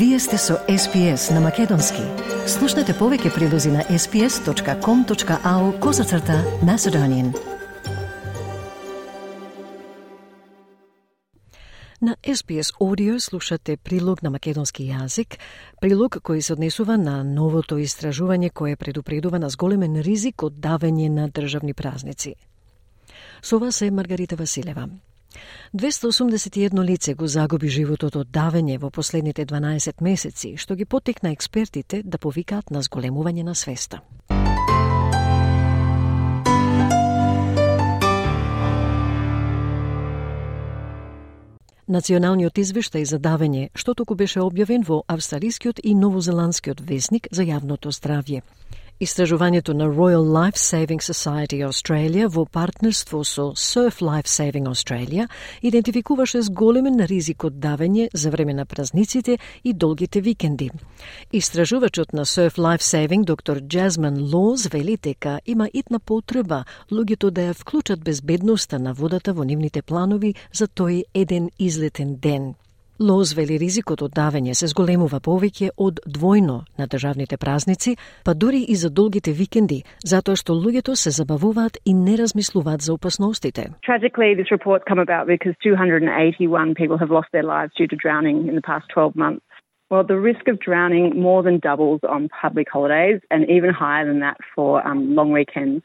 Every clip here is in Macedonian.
Вие сте со SPS на Македонски. Слушнете повеќе прилози на sps.com.au козацрта на Седонин. На SPS Audio слушате прилог на македонски јазик, прилог кој се однесува на новото истражување кое предупредува на зголемен ризик од давење на државни празници. Со вас е Маргарита Василева. 281 лице го загуби животот од давење во последните 12 месеци, што ги потекна експертите да повикаат на зголемување на свеста. Националниот извештај за давење, што току беше објавен во австралискиот и новозеландскиот вестник за јавното здравје. Истражувањето на Royal Life Saving Society Australia во партнерство со Surf Life Saving Australia идентификуваше зголемен ризик од давење за време на празниците и долгите викенди. Истражувачот на Surf Life Saving, доктор Джазман Лоз, вели дека има итна потреба луѓето да ја вклучат безбедноста на водата во нивните планови за тој еден излетен ден. Лоз вели ризикот од давење се зголемува повеќе од двојно на државните празници, па дури и за долгите викенди, затоа што луѓето се забавуваат и не размислуваат за опасностите. Tragically, this report come about because 281 people have lost their lives due to drowning in the past 12 months. Well, the risk of drowning more than doubles on public holidays and even higher than that for um, long weekends,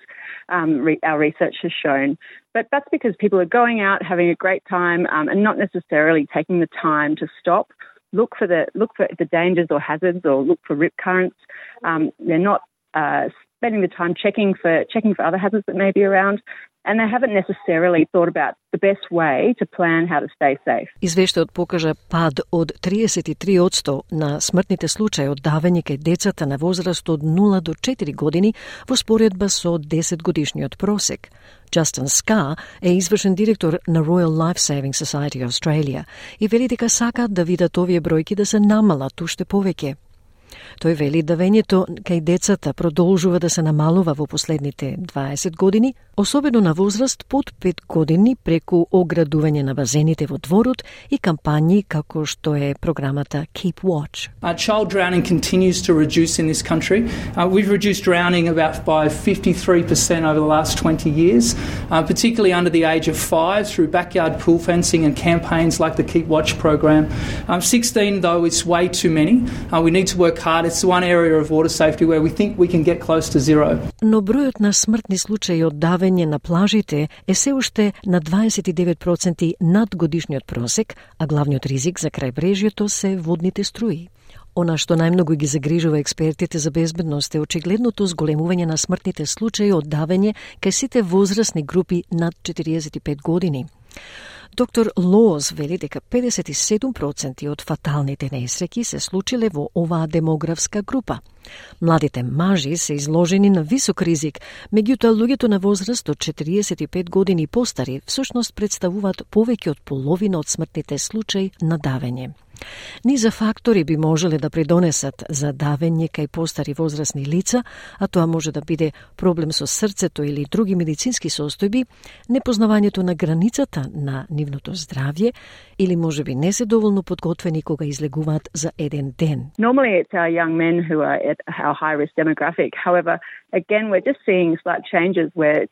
um, re- our research has shown. But that's because people are going out, having a great time, um, and not necessarily taking the time to stop, look for the look for the dangers or hazards, or look for rip currents. Um, they're not uh, spending the time checking for checking for other hazards that may be around, and they haven't necessarily thought about the best way to plan how to stay safe. Извештајот покажа пад од 33% на смртните случаи од давење кај децата на возраст од 0 до 4 години во споредба со 10 годишниот просек. Justin Scar е извршен директор на Royal Life Saving Society Australia и вели дека сакаат да видат овие бројки да се намалат уште повеќе. Тој вели давењето кај децата продолжува да се намалува во последните 20 години, особено на возраст под 5 години преку оградување на базените во дворот и кампањи како што е програмата Keep Watch. Our child drowning continues to reduce in this country. Uh, we've reduced drowning about by 53% over the last 20 years, uh, particularly under the age of five through backyard pool fencing and campaigns like the Keep Watch program. Um, 16 though is way too many. Uh, we need to work hard. It's one area of water safety where we think we can get close to zero. Но бројот на смртни случаи од давење на плажите е се уште на 29% над годишниот просек, а главниот ризик за крајбрежјето се водните струи. Она што најмногу ги загрижува експертите за безбедност е очигледното зголемување на смртните случаи од давење кај сите возрастни групи над 45 години. Доктор Лоз вели дека 57% од фаталните несреќи се случиле во оваа демографска група. Младите мажи се изложени на висок ризик, меѓутоа луѓето на возраст од 45 години постари всушност представуваат повеќе од половина од смртните случаи на давење. Низа фактори би можеле да придонесат за давење кај постари возрастни лица, а тоа може да биде проблем со срцето или други медицински состојби, непознавањето на границата на нивното здравје или можеби не се доволно подготвени кога излегуваат за еден ден. Normally, it's our young men who are at our high risk demographic. However, again, we're just seeing slight changes where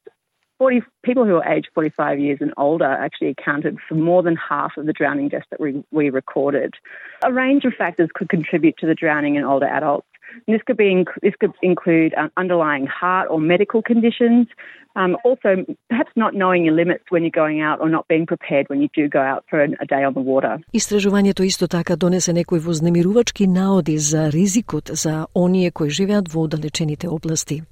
40, people who are aged 45 years and older actually accounted for more than half of the drowning deaths that we, we recorded. A range of factors could contribute to the drowning in older adults. And this could be this could include um, underlying heart or medical conditions. Um, also, perhaps not knowing your limits when you're going out or not being prepared when you do go out for a day on the water. Истражувањето исто така донесе некои вознемирувачки наоди за ризикот за оние кои живеат во оддалечените области.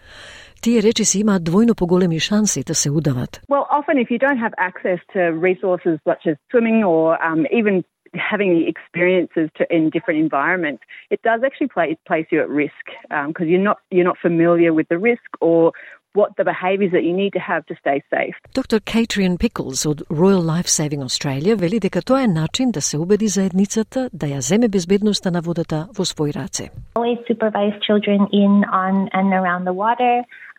Тие речиси имаат двојно поголеми шанси да се удават. Well, often if you don't have access to resources such as swimming or um, even having the experiences to, in different environments, it does actually play, place you at risk because um, you're not you're not familiar with the risk or what the behaviours that you need to have to stay safe. Доктор Кейтриан Пиклс од Royal Life Saving Australia вели дека тоа е начин да се убеди заедницата да ја земе безбедноста на водата во своји раце. Always supervise children in on and around the water,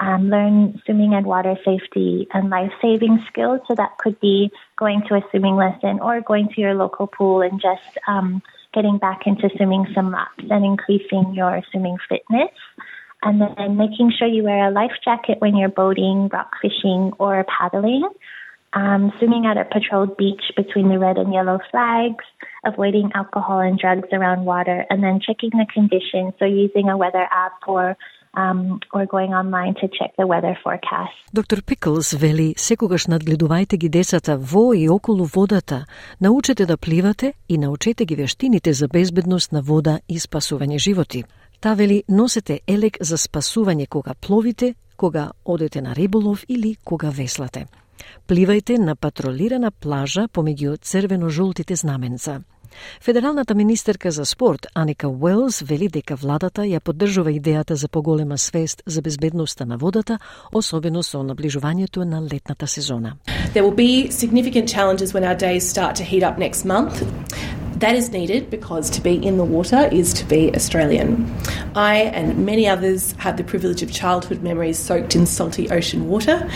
um, learn swimming and water safety and life saving skills. So that could be going to a swimming lesson or going to your local pool and just um, getting back into swimming some laps and increasing your swimming fitness. And then making sure you wear a life jacket when you're boating, rock fishing, or paddling. Um, swimming at a patrolled beach between the red and yellow flags, avoiding alcohol and drugs around water, and then checking the conditions. So using a weather app or um, or going online to check the weather forecast. Доктор Пиклс вели секогаш надгледувајте ги децата во и околу водата, научете да пливате и научете ги вештините за безбедност на вода и спасување животи. Та вели носете елек за спасување кога пловите, кога одете на риболов или кога веслате. Пливајте на патролирана плажа помеѓу црвено-жолтите знаменца. Федералната министерка за спорт Аника Уелс вели дека владата ја поддржува идејата за поголема свест за безбедноста на водата, особено со наближувањето на летната сезона. There will be significant challenges when our days start to heat up next month. That is needed because to be in the water is to be Australian. I and many others have the privilege of childhood memories soaked in salty ocean water.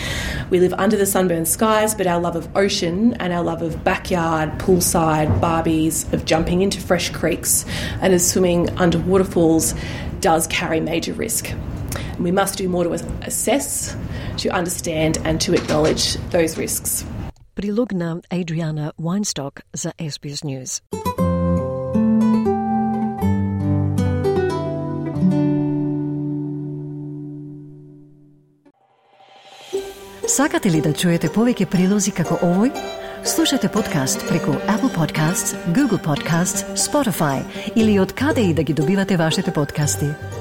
We live under the sunburned skies, but our love of ocean and our love of backyard, poolside, barbies, of jumping into fresh creeks and of swimming under waterfalls does carry major risk. We must do more to assess, to understand, and to acknowledge those risks. Прилог на Адриана Вайнсток за SBS News. Сакате ли да чуете повеќе прилози како овој? Слушате подкаст преку Apple Podcasts, Google Podcasts, Spotify или од каде и да ги добивате вашите подкасти.